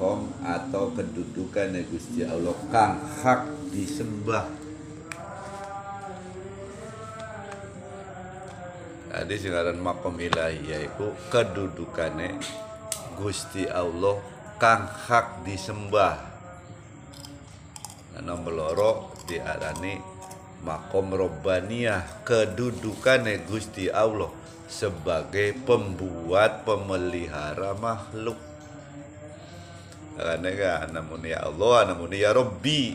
makom atau kedudukan Gusti Allah kang hak disembah Jadi singaran makom ilahi yaitu kedudukannya Gusti Allah kang hak disembah. Nah, nomor loro diarani makom robbaniyah kedudukannya Gusti Allah sebagai pembuat pemelihara makhluk. Karena kan namun ya Allah, namun ya Robbi.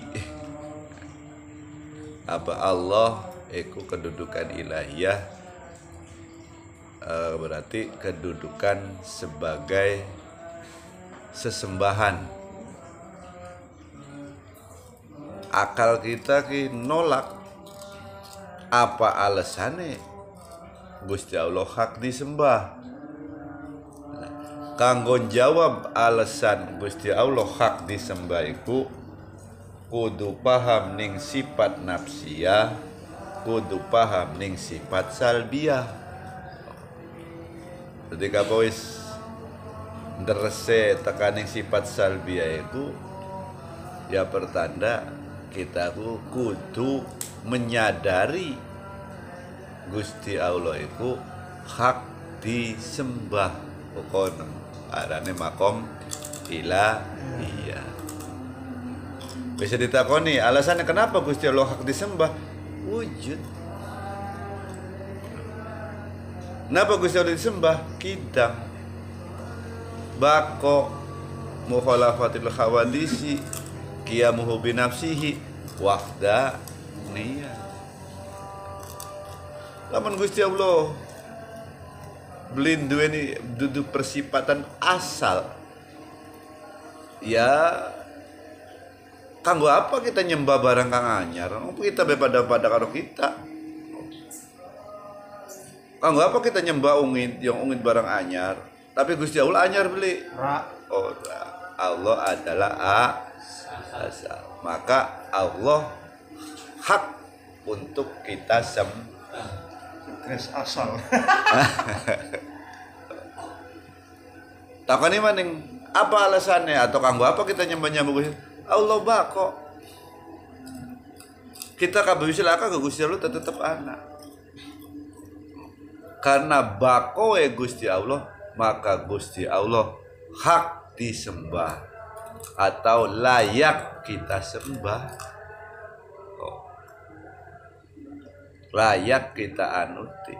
Apa Allah Iku kedudukan ilahiyah. Eh, berarti kedudukan sebagai sesembahan. Akal kita ki nolak. Apa alasannya? Gusti Allah hak disembah kanggo jawab alasan Gusti Allah hak disembah iku kudu paham ning sifat nafsiyah kudu paham ning sifat salbiah ketika wis nderese tekaning sifat salbiah itu ya pertanda kita ku kudu menyadari Gusti Allah itu hak disembah. Pokoknya adane makom iya. Bisa ditakoni alasannya kenapa Gusti Allah hak disembah? Wujud. Kenapa Gusti Allah disembah? Kidang. Bako Mukhalafatil khawadisi Qiyamuhu binafsihi Wafda Niyah Laman Gusti Allah Belindu ini duduk persipatan asal Ya Kanggo apa kita nyembah barang kang anyar? Apa kita bepada pada karo kita? Kanggo apa kita nyembah ungit yang ungit barang anyar? Tapi Gusti Allah anyar beli. Ra. Oh, Allah adalah a asal. Maka Allah hak untuk kita sem Tres asal. Takani maning apa alasannya? Atau kanggo apa kita nyembah nyembah Allah bako. Kita kabeh silaka ke Gusti Allah tetep anak. Karena bako e Gusti Allah maka Gusti Allah hak disembah atau layak kita sembah Oh. Layak kita anuti.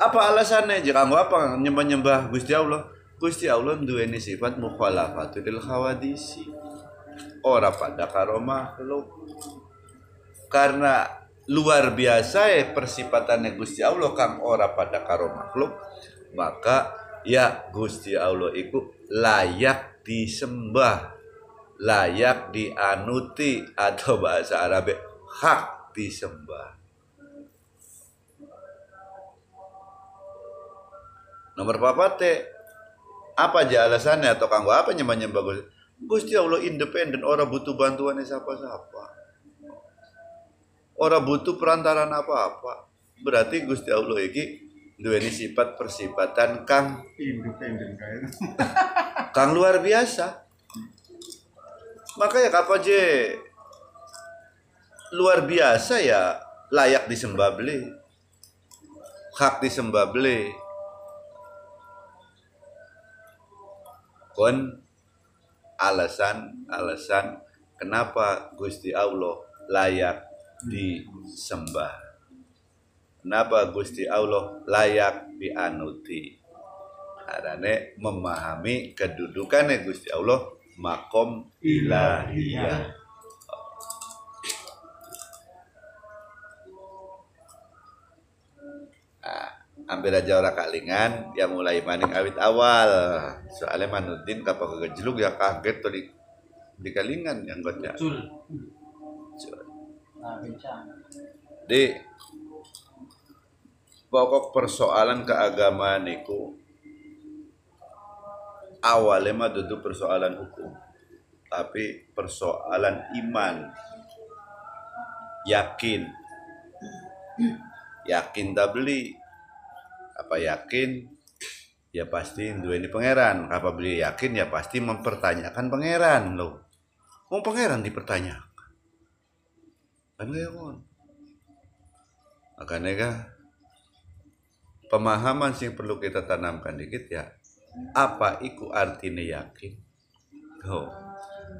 Apa alasannya? Jika apa? Nyembah nyembah Gusti Allah? Gusti Allah duweni sifat mukhalafatul khawadisi. Ora pada karo makhluk. Karena luar biasa ya persipatannya Gusti Allah kang ora pada karo makhluk maka ya Gusti Allah itu layak disembah layak dianuti atau bahasa Arab hak disembah. Nomor papat teh apa aja alasannya? Atau kanggo apa nyembah nyembah Gusti? Gusti Allah independen orang butuh bantuan siapa-siapa. Orang butuh perantaran apa-apa. Berarti Gusti Allah iki duweni sifat persifatan kang Independen kang luar biasa. Makanya kapan je luar biasa ya layak disembah beli. Hak disembah beli. Kon alasan alasan kenapa Gusti Allah layak disembah? Kenapa Gusti Allah layak dianuti? Karena memahami kedudukannya Gusti Allah makom ilahiyah Hampir aja orang kalingan ya mulai maning awit awal. Soalnya manutin kapal kegejluk ya kaget tuh di di kalingan yang gotnya di pokok persoalan keagamaan itu awalnya mah duduk persoalan hukum tapi persoalan iman. Yakin. Yakin tak beli apa yakin? Ya pasti duweni pangeran. Apabila yakin? Ya pasti mempertanyakan pangeran loh. Mau pangeran dipertanyakan. Kan kon makanya kah pemahaman sih perlu kita tanamkan dikit ya apa iku artinya yakin? Oh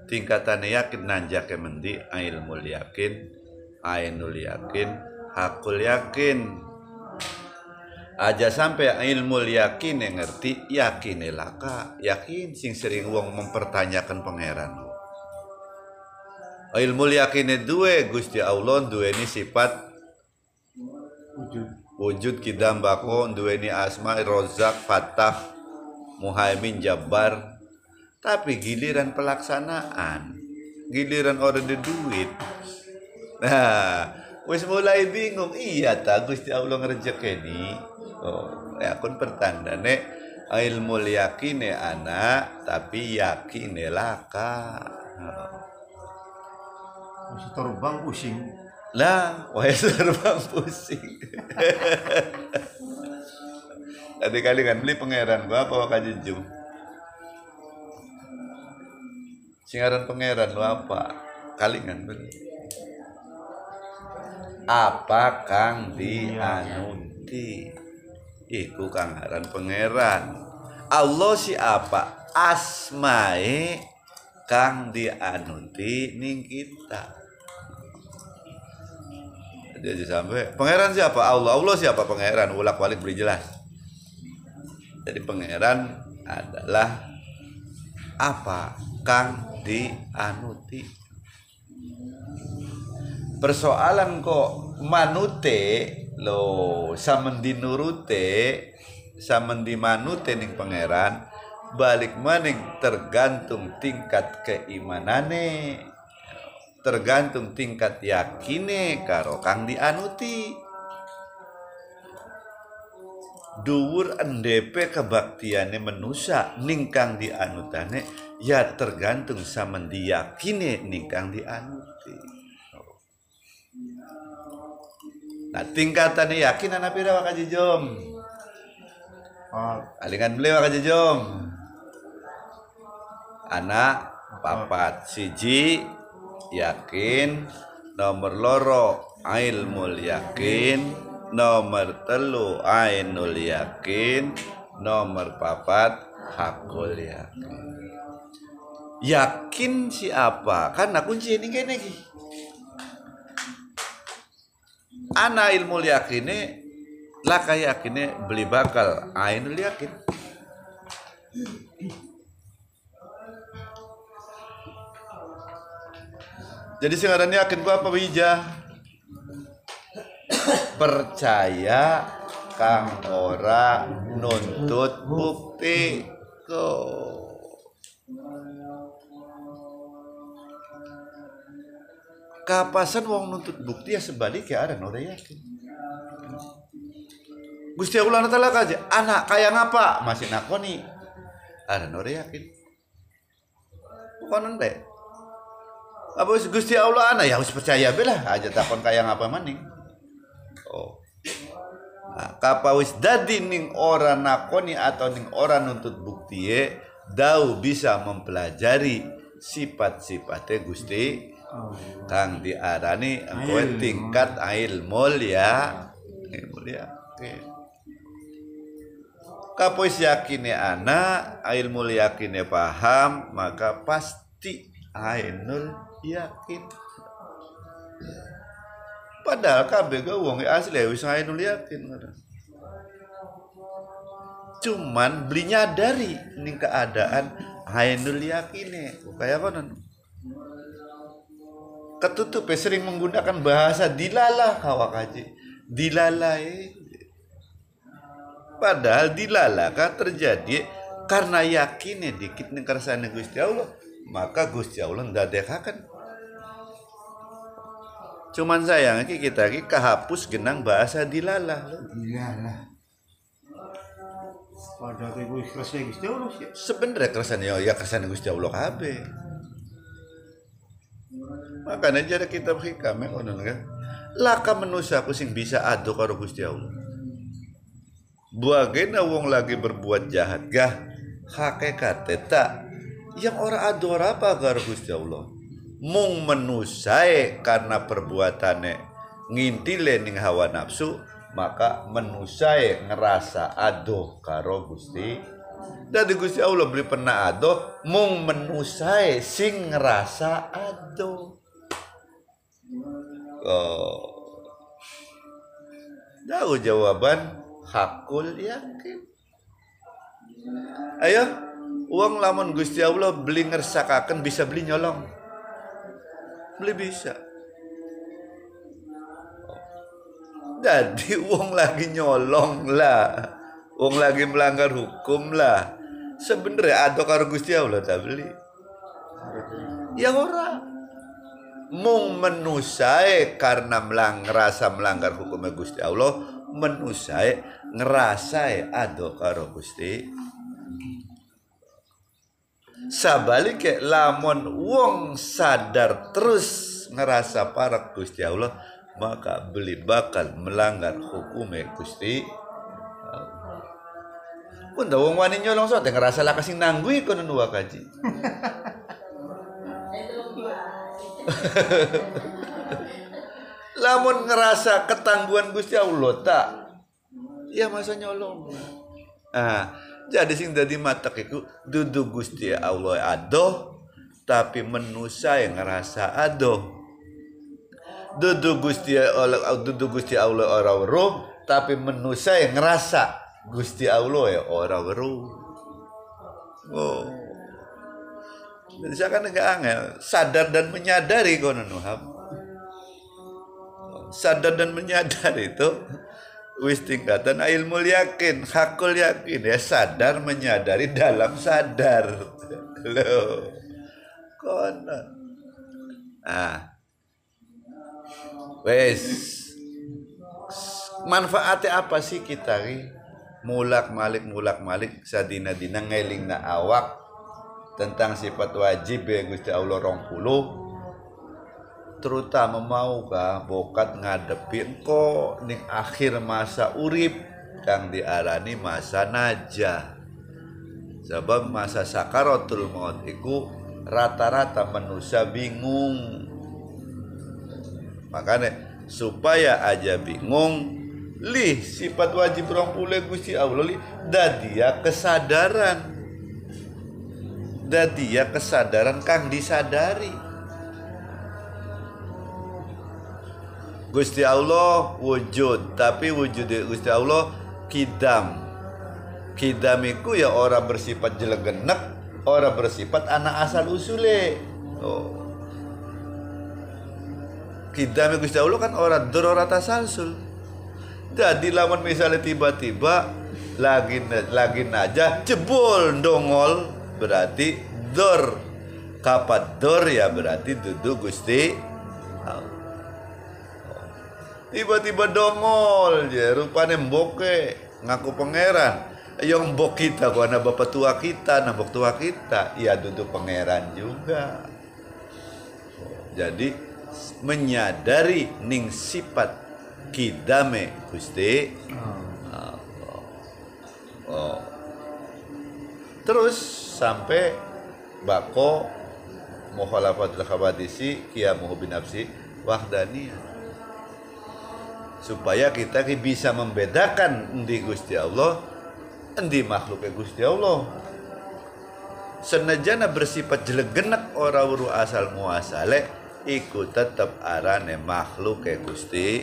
tingkatannya yakin nanjak mendi ilmu yakin ainul yakin hakul yakin aja sampai ilmu yakin yang ngerti yakin laka yakin sing sering wong mempertanyakan pangeran. Ilmu yakin dua gusti allah dua ini sifat Wujud. wujud kidam bako duweni asma rozak fatah muhaimin jabbar tapi giliran pelaksanaan giliran orang di duit. Nah wis mulai bingung. Iya ta Gusti Allah ngerejekeni oh ya kun pertanda nek ilmu yakine anak tapi yakine laka Oh. Masih terbang pusing. Lah, wahai terbang pusing. Tadi kali kan beli pangeran gua apa jujum? Singaran pangeran lu apa? Kali kan beli. Apa kang dianuti? Iku kang aran pangeran. Allah si apa? Asmae kang dianuti ning kita. Jadi sampai pangeran siapa? Allah. Allah siapa pangeran? Ulak balik beri jelas. Jadi pangeran adalah apa? Kang dianuti. Persoalan kok manute lo samendi nurute samendi manute ning pangeran balik maning tergantung tingkat keimanane. Tergantung tingkat yakine karo kang dianuti. Dhuwur NDP kebaktiane manusia ning kang dianutane ya tergantung sama kang dianuti nah tingkatannya yakin anak pira wakaji jom? Ah, alingan beli wakaji jom. Anak papat siji yakin. Nomor loro ilmu yakin. Nomor telu ainul yakin. Nomor papat hakul yakin. Yakin siapa? Karena kunci ini iki ana ilmu yakine laka yakine beli bakal ainul yakin Jadi sing aran yakin ku apa wija? Percaya kang ora nuntut bukti ko. Kapasan wong nuntut bukti ya sebaliknya ada ora yakin. Gusti Allah Taala aja anak kaya ngapa? Masih nakoni ada ora yakin. Bukan deh apa Gusti Allah ana ya harus percaya belah aja takon kaya ngapa maning. Oh. Nah, kapa wis dadi ning ora nakoni atau ning ora nuntut bukti ye dau bisa mempelajari sifat-sifatnya Gusti kang diarani engko Ilmu. tingkat ilmu ya ilmu ya oke Kapois yakine anak, ilmu yakine paham, maka pasti ainul yakin. Padahal kabeh ge wong asli wis ainul yakin. Cuman beli nyadari ning keadaan ainul yakine. Kayak konon. Ketutup sering menggunakan bahasa dilalah kawak haji. Dilalai. Padahal dilalaka terjadi karena yakinnya dikit nih kersane Gusti Allah, maka Gusti Allah ndadekakan. Cuman sayang ki kita ki kahapus genang bahasa dilalah. iyalah. Pada ibu ikhlas ya Gusti Allah. Sebenarnya kersane ya kersane Gusti Allah kabeh. Makanya jadi kitab hikam ya konon kan. Laka manusia aku sing bisa adu karo Gusti Allah. Bagaimana wong lagi berbuat jahat gah? Hakikat tak. Yang orang ador apa karo Gusti Allah. Mung menusai karena perbuatannya ngintile ning hawa nafsu maka menusai ngerasa adoh karo Gusti. Dari Gusti Allah beli pernah adoh mung menusai sing ngerasa adoh oh jawaban hakul yakin. Ayo, uang lamun Gusti Allah beli ngersakaken bisa beli nyolong. Beli bisa. Jadi uang lagi nyolong lah. Uang lagi melanggar hukum lah. Sebenarnya ada karo Gusti Allah tak beli. Ya orang mung menusai karena melang ngerasa melanggar hukumnya Gusti Allah menusai ngerasai ado karo Gusti. Sabalike lamun wong sadar terus ngerasa para Gusti Allah maka beli bakal melanggar hukumnya Gusti pun wong wani nyolong sote ngerasa lah kasih nanggui kono dua kaji Lamun ngerasa ketangguhan Gusti Allah tak ya masa nyolong. Ah, jadi sing dadi mata iku dudu Gusti Allah adoh tapi menusa yang ngerasa adoh. Dudu Gusti Allah dudu Gusti Allah ora weruh tapi menusa yang ngerasa Gusti Allah ya ora weruh. Oh. Jadi saya kan enggak angel, sadar dan menyadari kono nuhab. Sadar dan menyadari itu wis tingkatan ilmu yakin, hakul yakin ya sadar menyadari dalam sadar. Loh. Kono. Ah. Wes. Manfaatnya apa sih kita? Mulak malik mulak malik sadina dina ngeling na awak tentang sifat wajib ya Gusti Allah rong puluh terutama maukah bokat ngadepi engko ning akhir masa urip yang diarani masa najah. Sebab masa sakaratul maut iku rata-rata manusia bingung. Makanya supaya aja bingung lih sifat wajib rong puluh Gusti Allah lih dadia kesadaran dan dia kesadaran kang disadari. Gusti Allah wujud tapi wujud Gusti Allah kidam. Kidam itu ya orang bersifat jelegenek orang bersifat anak asal usule. Oh. kidam Gusti Allah kan orang dororata salsul. Jadi lamun misalnya tiba-tiba lagi lagi aja jebol dongol berarti dor. Kapat dor ya? Berarti duduk gusti tiba-tiba dongol ya rupanya mboke ngaku pangeran. Yang mbok kita karena bapak tua kita nambok tua kita. Ya duduk pangeran juga. Jadi menyadari ning sifat kidame gusti oh. oh. Terus sampai bako mukhalafatul khawadisi kiamuhu binafsi wahdaniyah supaya kita bisa membedakan di Gusti Allah di makhluknya Gusti Allah. Senajana bersifat jelegenek ora uru asal muasale iku tetap arane makhluk ke Gusti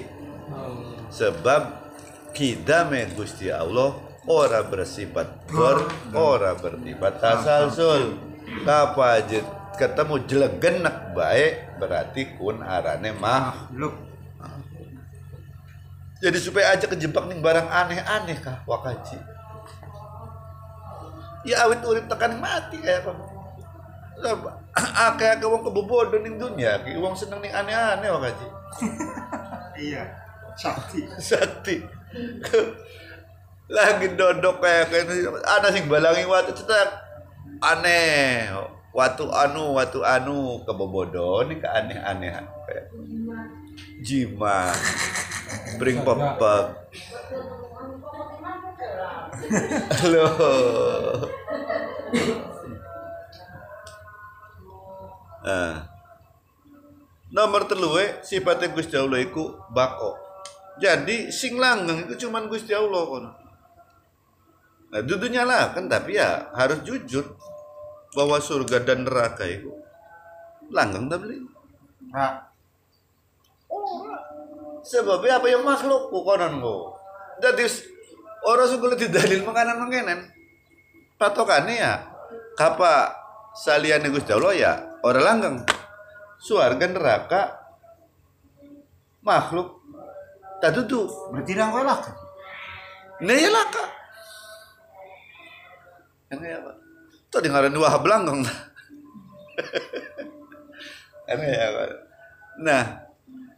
sebab kidame Gusti Allah ora bersifat ber ora bersifat tasalsul kapajet ketemu jelegenek baik berarti kun arane makhluk. Jadi supaya aja kejebak nih barang aneh-aneh kah wakaji? Ya awit urip tekan mati kayak apa? Akeh akeh wong kebobodo ning dunia ki wong seneng ning aneh-aneh wakaji. Iya sakti. Sakti lagi dodok kayak kayak ana sing balangi watu cetak. Aneh. Watu anu watu anu. Kebobodo nih ke aneh-aneh. Jimat bring pepek. Halo Nah. Nomor telu we sifatnya Gusti Allah iku bako. Jadi sing langgeng itu cuman Gusti Allah kono. Nah, dudunya lah kan tapi ya harus jujur bahwa surga dan neraka itu langgeng tak beli. Nah, Sebabnya apa yang makhluk konon ku. Jadi orang suku di dalil makanan makanan. Patokannya ya kapa salian Gusti Allah ya orang langgeng. Suarga neraka makhluk tak tutup. berarti kowe lah. Nah ya laka. Yang ya apa? Tuh dengaran dua belanggeng. Aneh ya Pak. Nah,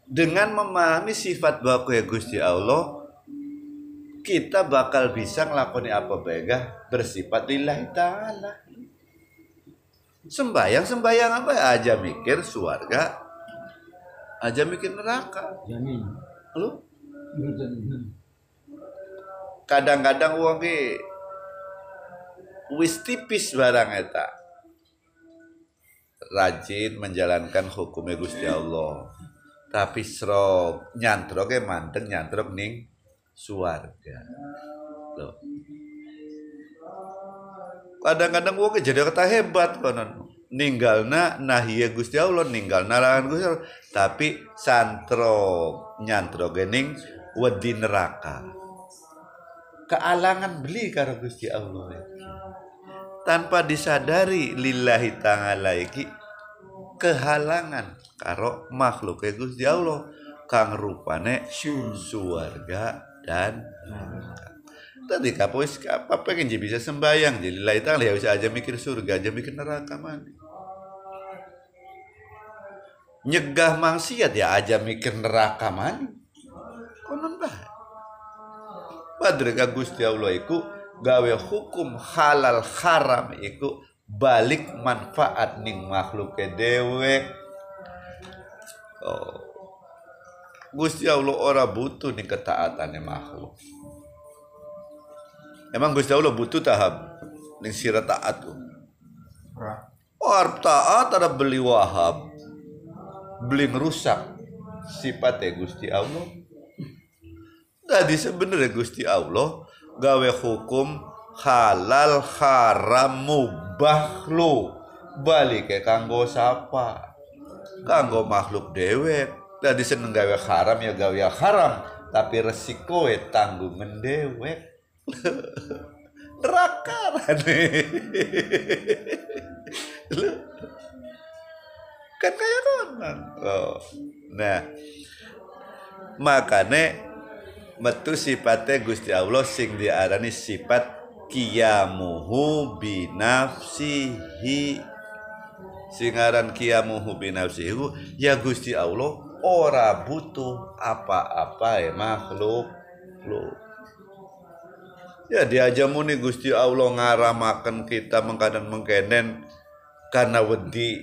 dengan memahami sifat baku ya Gusti Allah, kita bakal bisa ngelakoni apa begah bersifat lillahi ta'ala. Sembayang, sembayang apa ya? Aja mikir suarga, aja mikir neraka. Lu? Jamin. kadang-kadang uang ki wis tipis barang eta. Rajin menjalankan hukumnya Gusti Allah. Tapi serok nyantrok ya manteng nyantrok ning suarga. Loh. Kadang-kadang uang jadi kata hebat konon. Ninggalna nahiya Gusti Allah ninggalna larangan Gusti Allah. Tapi santro nyantro gening wedi neraka. Kealangan beli karo Gusti Allah tanpa disadari lillahi ta'ala iki kehalangan karo makhluk Gusti Allah kang rupane suarga dan neraka. Tadi kapo wis apa pengen jadi bisa sembayang jadi lillahi ta'ala ya bisa aja mikir surga aja mikir neraka mana. Nyegah maksiat ya aja mikir neraka mana. Konon bae. Padre Gusti Allah iku gawe hukum halal haram iku balik manfaat ning makhluk dewek. Oh. Gusti Allah ora butuh ning ketaatane makhluk. Emang Gusti Allah butuh tahap ning sira taat tuh. Or taat ada beli wahab. Beli ngerusak sifatnya Gusti Allah. Jadi sebenarnya Gusti Allah gawe hukum halal haram mubah lo balik ke kanggo sapa? Kanggo makhluk dewek jadi seneng gawe haram ya gawe haram. Tapi resiko tanggung mendewek neraka kan kayak konon oh. nah. Makanya metu sifatnya Gusti Allah sing diarani sifat kiyamuhu binafsihi. Singaran kiyamuhu binafsihi ya Gusti Allah ora butuh apa-apa ya makhluk. Lo ya diaja muni Gusti Allah ngaramakan kita mengkadan mengkenen karena wedi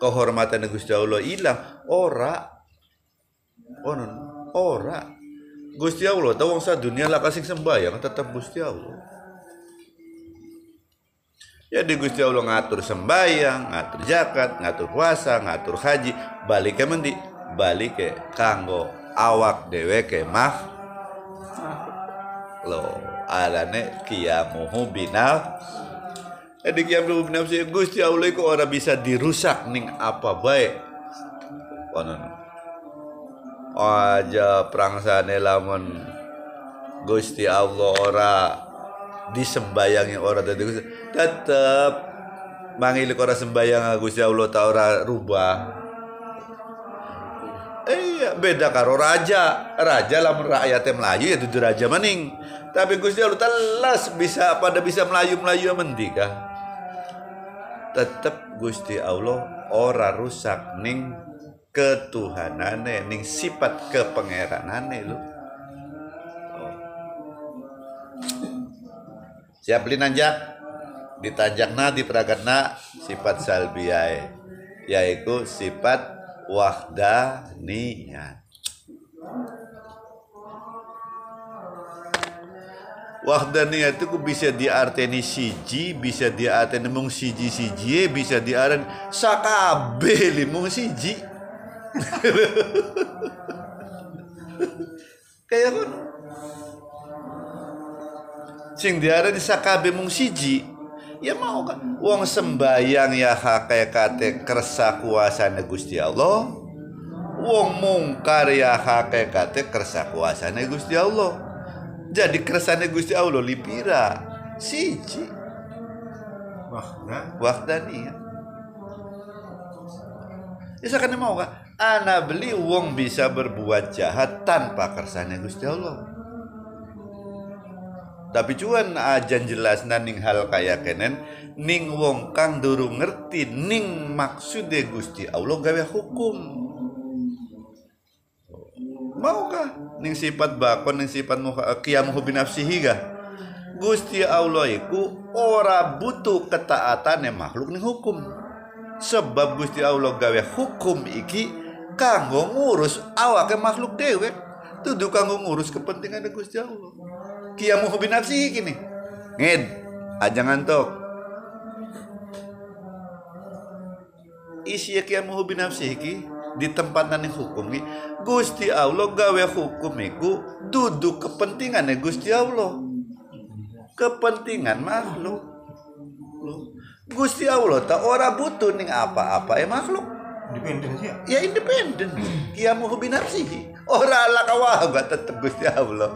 kehormatan Gusti Allah hilang ora. Onon ora Gusti Allah tahu sa dunia lah kasih sembahyang tetap Gusti Allah. Jadi Gusti Allah ngatur sembahyang ngatur zakat ngatur puasa ngatur haji balik ke mendi balik ke kanggo awak dewe ke mah. Lo alane kiamuhu binal jadi kiamuhu binal Gusti Allah itu orang bisa dirusak ning apa baik. Konon aja prangsane lamun Gusti Allah ora disembayangi ora dadi tetep mangilik ora sembayang Gusti Allah ta ora rubah. Iya beda karo raja. Raja lamun rakyatnya melayu ya dudu raja maning. Tapi Gusti Allah telas bisa pada bisa melayu-melayu mendi kah? Tetep Gusti Allah ora rusak ning ketuhanane nih sifat kepengeranane lho. Oh. siap linanjak di dipragatna sifat salbiyai yaitu sifat wahdaniyat wahdaniyat itu bisa diarteni siji bisa diarteni mung siji siji bisa diarteni sakabe limung siji. Kayak kan sing diarani sakabe mung siji ya mau kan? Wong sembayang ya hakikate kersa kuasane Gusti Allah. Wong mungkar ya hakikate kersa kuasane Gusti Allah. Jadi kersane Gusti Allah lipira? Siji. Wah, nah. wahdania ya. Sakane mau kan ana beli wong bisa berbuat jahat tanpa kersane Gusti Allah. Tapi cuan ajan jelas ning hal kaya kenen ning wong kang durung ngerti ning maksude Gusti Allah gawe hukum. Maukah ning sifat bakon ning sifat kiamuhu binafsihi gah Gusti Allah iku ora butuh ketaatane makhluk ning hukum. Sebab Gusti Allah gawe hukum iki kanggo ngurus awake makhluk dhewe. Tuduh kanggo ngurus kepentingan Gusti Allah. Kiamu hobi nafsi kini nged aja ngantuk isi kiamu hobi nafsi iki di tempat nani hukum ki Gusti Allah gawe hukum iku duduk kepentingan Gusti Allah. Kepentingan makhluk. Gusti Allah tak ora butuh ning apa-apa ya makhluk Independen sih ya. ya independen. Kiamu hobi nafsi ora ala kawah tetep Gusti Allah.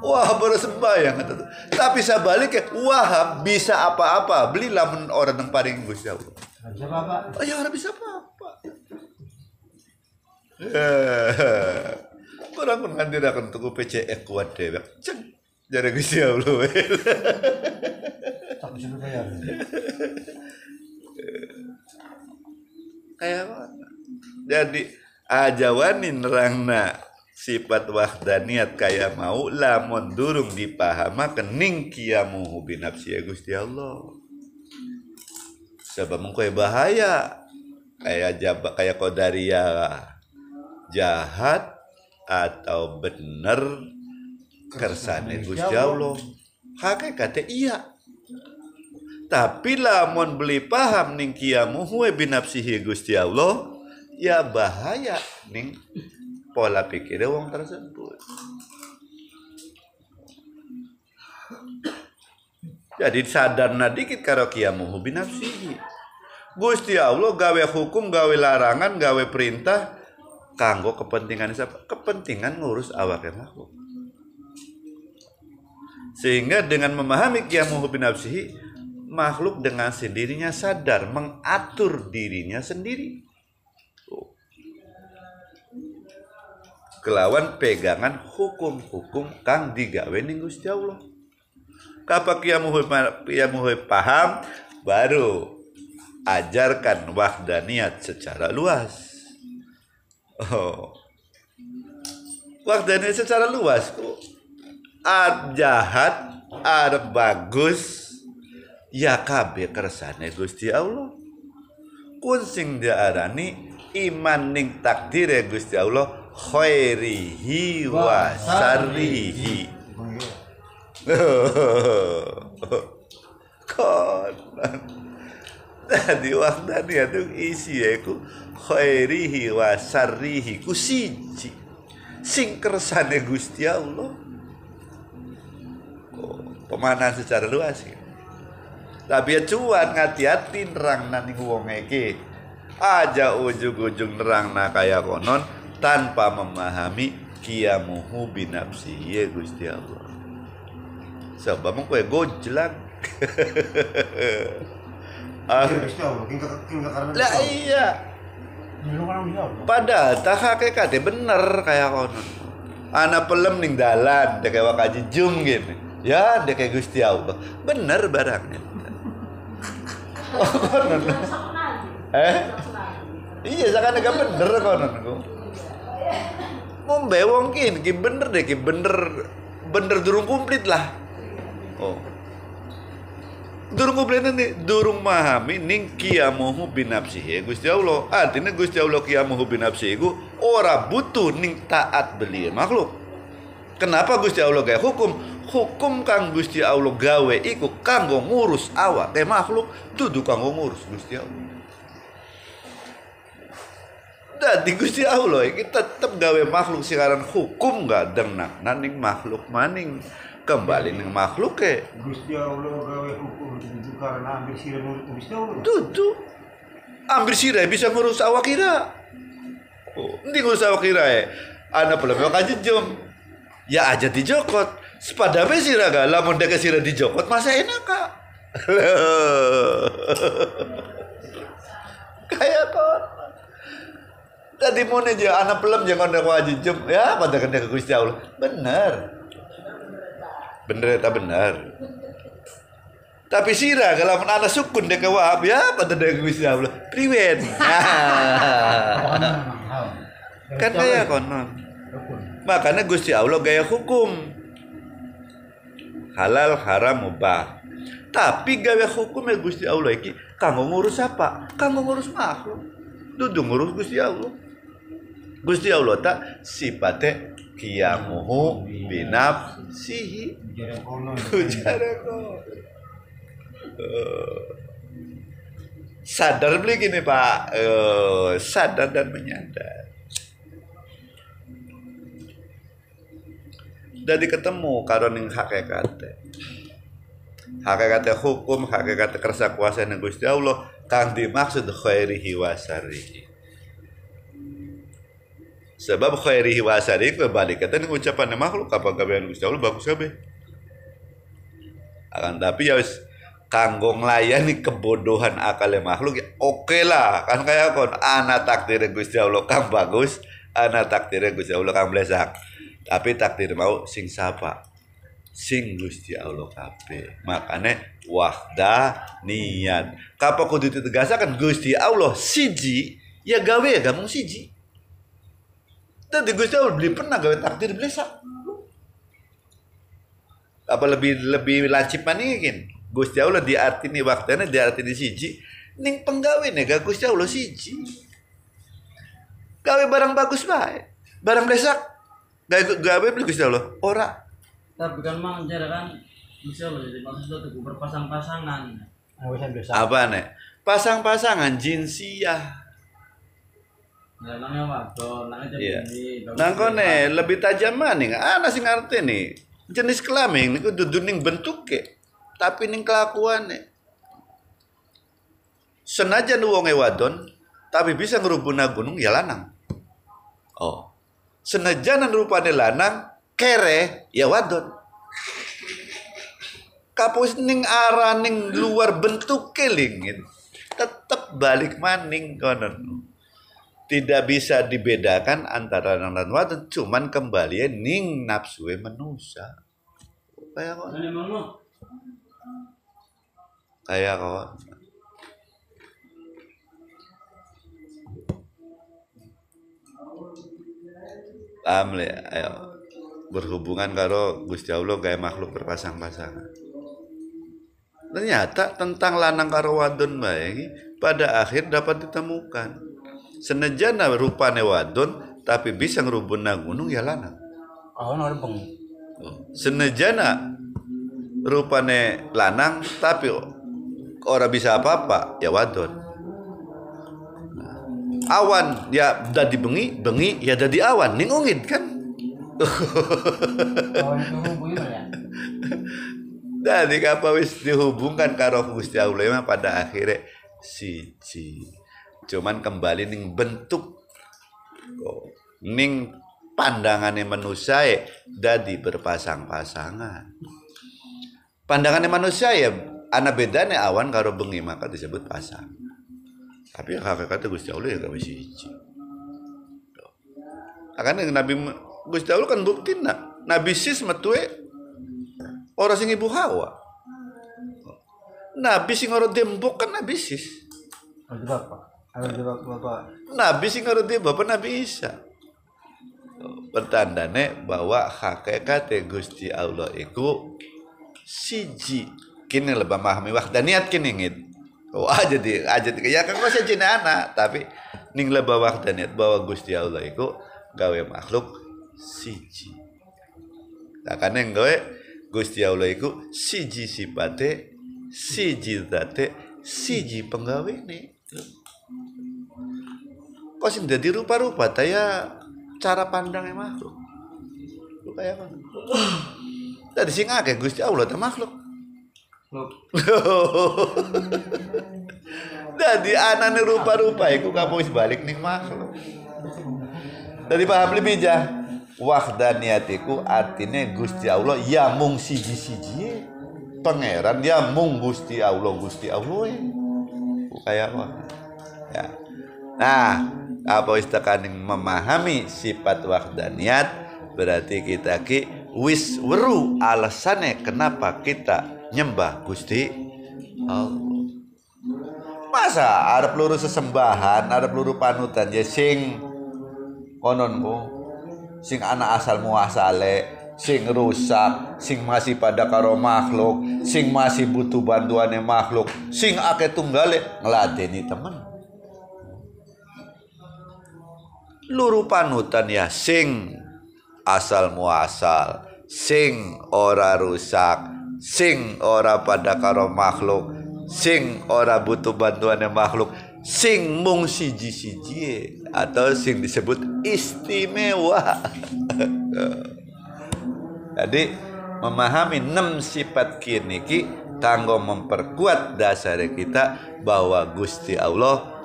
Wah baru sembahyang Tapi saya balik ya Wah bisa apa-apa. Belilah men orang yang paling Gusti Allah. Bisa apa? Oh ya orang bisa apa-apa. Kurang pun kan tidak akan tunggu PCE kuat deh Ceng Jadi Gusti Allah Tak bisa bayar. Kayak mana Jadi Ajawanin nerangna sifat wahdaniyat kaya mau lamun durung dipahama kening kiamu binafsi ya Gusti Allah. Sebab mengkoy bahaya kayak jaba kayak kodaria jahat atau bener kersane Gusti Allah. Hakikatnya iya tapi lamun beli paham ning kiamu huwe binafsihi Gusti Allah ya bahaya ning pola pikirnya wong tersebut. Jadi sadar dikit karo kiamuhu binafsihi. Gusti Allah gawe hukum, gawe larangan, gawe perintah kanggo kepentingan siapa? Kepentingan ngurus awak makhluk. Sehingga dengan memahami kiamuhu binafsihi, makhluk dengan sendirinya sadar mengatur dirinya sendiri. kelawan pegangan hukum-hukum kang digawe ning Gusti Allah. Kapak kiamuhu paham baru ajarkan wahdaniyat secara luas. Oh. Wahdaniyat secara luas kok. Ar jahat, bagus, ya kabe kersane Gusti Allah. Kun sing diarani iman ning takdire Gusti Allah khairihi wa sarrihi konon tadi waktu itu isi aku khairihi wa sarrihi ku siji sing kersane Gusti Allah pemanan secara luas ya. Tapi ya cuan ngati-hati nerang nanti wong iki. Aja ujung-ujung nerang na kaya konon tanpa memahami kiamuhu binafsi. Ya Gusti Allah. Sebab mau kue gojlang ah. Lah iya. Padahal tak hakikatnya bener kayak konon. Anak pelem ning dalan dek kayak wakaji jum gini. Ya dek kayak Gusti Allah. Bener barangnya konon eh? Iya sekarang gak bener konon mau bewong kin ki bener deh ki bener. Bener durung komplit lah. Oh. Durung komplit nanti. Durung mahami ning kiamuhu binapsihi Gusti Allah. Artinya Gusti Allah kiamuhu binapsihi ku ora butuh ning taat beli makhluk. Kenapa Gusti Allah kayak hukum hukum kang Gusti Allah gawe iku kanggo ngurus awak. Ke makhluk dudu kanggo ngurus Gusti Allah. Dadi Gusti Allah iki tetep gawe makhluk sekarang hukum gak denang naning makhluk maning kembali ning makhluk ke Gusti Allah gawe hukum itu karena ambil sirah nurut Gusti Allah. dudu. Ambil sirah bisa ngurus awak kira oh, ini ngurus awak kira ya anak belum mau jum ya aja dijokot sepadame sirah gak lamun dek sirah dijokot masa enak kak. Kayak kok tadi mau aja anak belum jangan ada wajib jum. Ya pada kena ke Gusti Allah? Bener bener tak bener tapi sira kalau anak sukun dek wahab ya pada dek Gusti Allah? Priwen kan kayak konon. Makanya Gusti Allah gaya hukum halal haram mubah. Tapi gaya hukumnya Gusti Allah iki kanggo ngurus apa? Kanggo ngurus makhluk. Dudu ngurus Gusti Allah. Gusti Allah tak sifatnya kiamuhu kok. Eh, sadar beli gini Pak, Eh, sadar dan menyadar. Jadi ketemu karo ning hakikat. Hakikat hukum, hakikat kersa kuasa ning Gusti Allah kang dimaksud khairihi wa. Sebab khairihi wa kebalik kata ning ucapan makhluk apa gawean Gusti Allah bagus kabeh akan tapi ya wis kanggo nglayani kebodohan akal makhluk ya oke lah kan kayak kon ana takdir Gusti Allah kang bagus ana takdir Gusti Allah kang blesak tapi takdir mau sing sapa? Sing Gusti Allah kabeh. Makanya wahda niat. Kapa kudu ditegasakan Gusti Allah siji ya gawe ya gamung siji. Tadi Gusti Allah beli pernah gawe takdir blesak apa lebih lebih lancip manikin Gusti Allah di arti ini waktunya di arti di siji. Ning penggawe nih gak Gusti Allah siji. Gawe barang bagus baik barang besak gawe gawe beli Gusti Allah ora. Tapi kan mang jara kan bisa loh jadi maksud lo tuh berpasang-pasangan dosa. apa nih pasang-pasangan jinsiah. Ya jadi Iya. Nang kone lebih tajam maning ana sing ngerti nih jenis kelamin niku dudu ning bentuke. Tapi ning kelakuane senajan wonge wadon tapi bisa ngerubuna gunung ya lanang. Oh senajan rupane lanang kere ya wadon. Kapus ning arah ning luar bentuk kelingin tetep balik maning konon. Tidak bisa dibedakan antara lanang dan wadon cuman kembali ning nafsu manusia kayak kok. Kayak kok paham le. Ayo. Berhubungan karo Gusti Allah kayak makhluk berpasang-pasangan ternyata tentang lanang karo wadon bae pada akhir dapat ditemukan. Senejana rupane wadon tapi bisa ngerubun gunung ya lanang. Oh, nor beng. senejana rupane lanang tapi ora bisa apa-apa ya wadon. Nah, awan ya dadi bengi bengi ya dadi awan ning ungin kan. Dari apa wis dihubungkan karo Gusti Allah pada akhirnya siji. Cuman kembali ning bentuk oh, ning pandangannya manusia ya dadi berpasang-pasangan. Pandangannya manusia ya anak bedanya awan karo bengi maka disebut pasang. Tapi hakikatnya Gusti Allah ya gak bisa siji. Akan Nabi Gusti Allah kan bukti nak Nabi sis metue orang sing ibu Hawa. Nabi sing ora dembok kan Nabi sis. Nabi sing ora bapak Nabi Isa. Pertandane bahwa hakikat Gusti Allah iku siji kini lebih memahami wahdaniyat kini ngit. Oh aja di aja ya kan kok sejene anak tapi ning lebih wahdaniyat bahwa Gusti Allah iku gawe makhluk siji. Nah kan yang gawe Gusti Allah iku siji sipate siji zate siji penggawene. Kok sing dadi rupa-rupa ta ya cara pandangnya makhluk? Lu kayak apa? Tadi sing akeh Gusti Allah ta makhluk Jadi anane rupa-rupa iku kamu balik ning makhluk. Jadi paham lebih jah. Wahdaniyatiku artinya Gusti Allah ya mung siji-siji. Pangeran ya mung Gusti Allah Gusti Allah. ya. Kayak apa? Ya. Nah, apa wis tekaning memahami sifat wahdaniyat berarti kita ki wis weru alasannya kenapa kita nyembah Gusti Allah. Masa ada peluru sesembahan, ada peluru panutan ya sing kononku sing anak asal muasale sing rusak sing masih pada karo makhluk sing masih butuh bantuannya makhluk sing ake tunggale ngeladeni temen luru panutan ya sing asal muasal sing ora rusak sing ora pada karo makhluk. Sing ora butuh bantuannya makhluk. Sing mung siji-siji atau sing disebut istimewa. Jadi memahami enam sifat kini ki kanggo memperkuat dasar kita bahwa Gusti Allah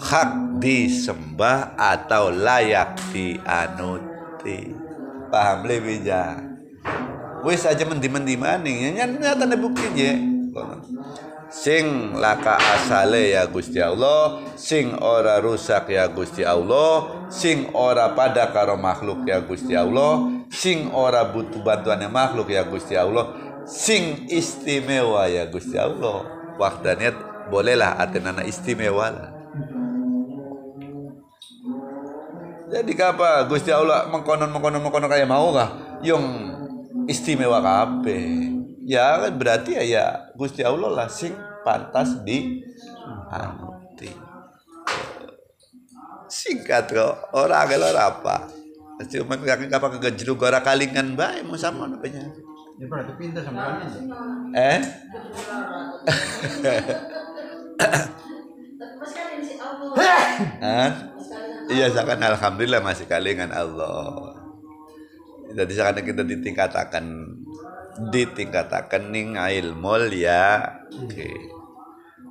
hak disembah atau layak dianuti. Paham lebih ja wis aja mendi-mendi maning ya nyata bukti je sing laka asale ya Gusti Allah sing ora rusak ya Gusti Allah sing ora pada karo makhluk ya Gusti Allah sing ora butuh bantuannya makhluk ya Gusti Allah sing istimewa ya Gusti Allah. Wahdaniat bolehlah artinya istimewa lah. Jadi apa Gusti Allah mengkonon mengkonon mengkonon kayak mau kah? Yang istimewa kape ya kan berarti ya, ya Gusti Allah lah sing pantas di anuti singkat kok orang kalau apa cuman kakek apa kegejeruk ora kalingan bae mau sama apanya Ya berarti pintar sama kalian. eh? Iya, seakan alhamdulillah masih kalingan Allah. Jadi sekarang kita ditingkatakan ditingkatakan ning ilmu ya. Oke.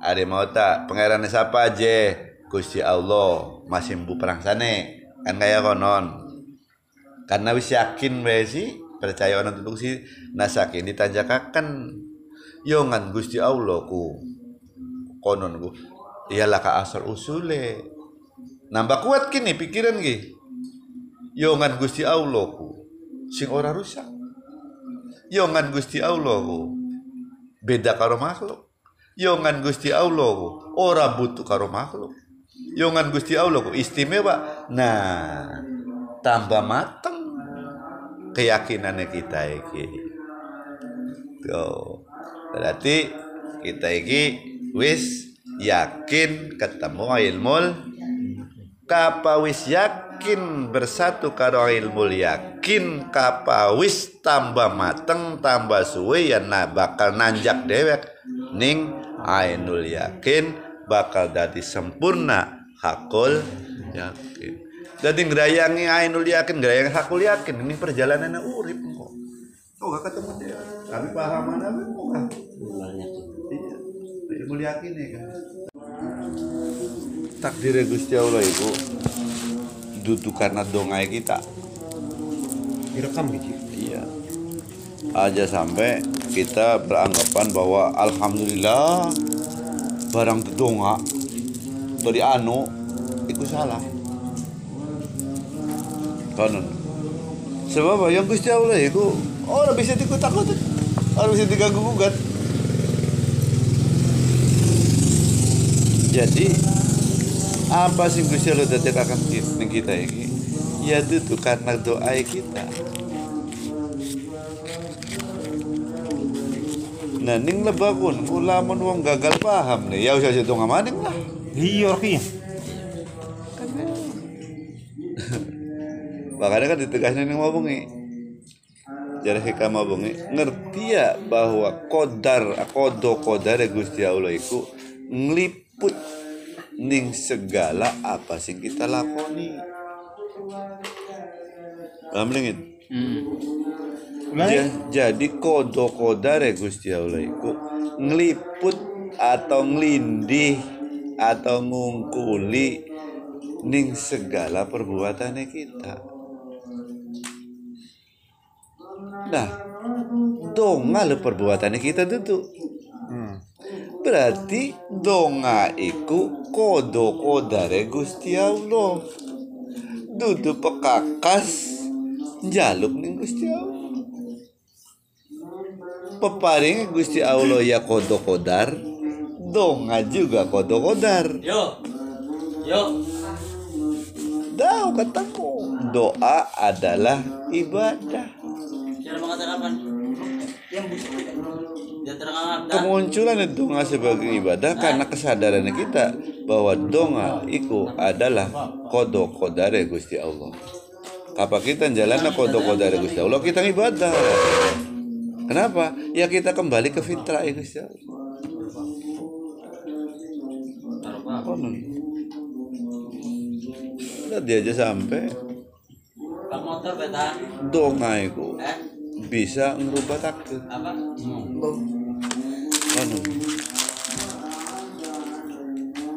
Ada mau tak pangeran siapa aja? Gusti Allah masih mbu perang sane kan kayak konon. Karena wis yakin wae sih percaya orang tutup sih nasakin ditanjakakan yongan Gusti Allah ku konon ku iyalah ka asal usule nambah kuat kini pikiran ki yongan Gusti Allah ku sing ora rusak. Yongan Gusti Allah beda karo makhluk. Yongan Gusti Allah ora butuh karo makhluk. Yongan Gusti Allah istimewa. Nah tambah mateng keyakinannya kita iki. Tuh berarti kita iki wis yakin ketemu ilmu kapa wis yakin bersatu karo ilmu yakin kapa wis tambah mateng tambah suwe ya na bakal nanjak dewek ning ainul yakin bakal dadi sempurna hakul yakin. Jadi ngerayangi ainul yakin ngerayangi hakul yakin ini perjalanan urip kok kok gak ketemu dia tapi paham mana kok gak iya. Ilmu yakin ya kan takdir Gusti Allah itu duduk karena dongai kita. Direkam gitu. iya. Aja sampai kita beranggapan bahwa alhamdulillah barang donga dari anu itu salah. Kanon sebab yang Gusti Allah itu orang bisa dikutak kutak orang bisa diganggu gugat jadi apa sih Gusti Allah dadekakan kita kita ini? Ya itu karena doa kita. Nah ning lebakun ulamun wong gagal paham nih. Ya usah situ ngamaning lah. Iya, Rocky. makanya kan ditegasnya ning ngomong nih Jadi hikam bengi ngerti ya bahwa kodar kodo kodar Gusti Allah iku ngeliput ning segala apa sih kita lakoni. Paham lingit? Ja- jadi kodo kodare Gusti Allah iku ngeliput atau ngelindih atau ngungkuli ning segala perbuatannya kita. Nah, donga lo perbuatannya kita tuh. Berarti donga iku kodo kodare Gusti Allah. Dudu pekakas jaluk ning Gusti Allah. Peparing Gusti Allah ya kodo kodar, donga juga kodo kodar. Yo. Yo. Tahu kataku, doa adalah ibadah. Mengatakan Kemunculan donga sebagai ibadah karena kesadaran kita bahwa donga itu adalah kodo kodare Gusti Allah. Apa kita jalan kodo kodare Gusti Allah kita ibadah. Kenapa? Ya kita kembali ke fitrah ya Gusti Allah. Udah dia aja sampai Pak motor beta. donga itu Eh? Bisa ngerubah takdir. Apa? Konon.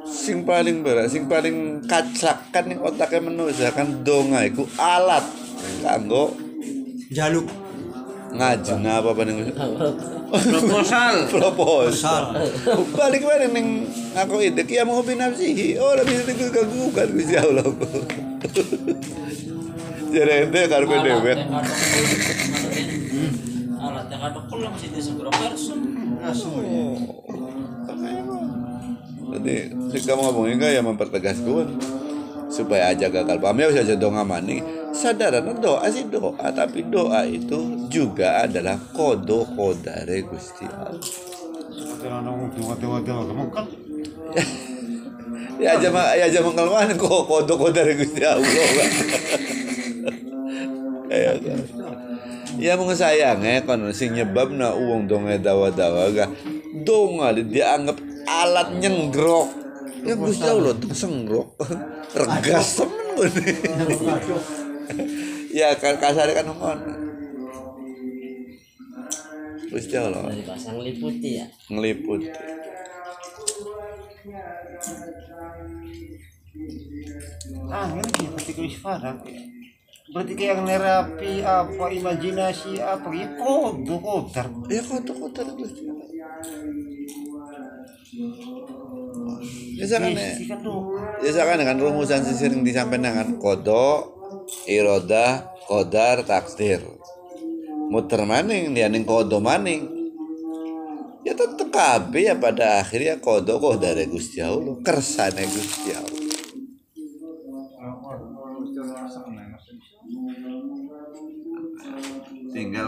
Sing paling berat, sing paling kacakan ning otaknya manusia kan donga iku alat kanggo Jaluk. ngajeng apa apa ning Proposal. proposal. Balik balik ning aku ide kia mau hobi nafsihi. Oh, bisa diganggukan Gusti Allah. Jadi ente karpe dewek. Alat yang ada pulang sih di segera person. Jadi mau ngomongin ya mempertegas gue supaya aja gagal paham ya bisa doa mani sadaran doa sih doa tapi doa itu juga adalah kodo kodare gusti Allah. Kan? Ya aja mah ya aja mengkelman kok kodo kodare gusti Allah kayak ya mau sayang ya kan sing nyebab na uang donge dawa dawa ga donga dianggap alat nyenggrok. Ya gusti Allah tuh sengrok. Regas temen gue nih ya kan kasar kan ngomong gusti Allah. Dari pasang liputi ya. ngeliput ah ini seperti keisfaran berarti kayak nerapi apa imajinasi apa ya kodo kodar ya kodo kodar ya, kan doa misalkan dengan rumusan sing sering disampaikan dengan kodo, iroda, kodar, takdir. Muter maning, dia ning kodo maning. Ya tetep kabeh ya pada akhirnya kodo kok dari Gusti Allah, kersane Gusti Allah. tenga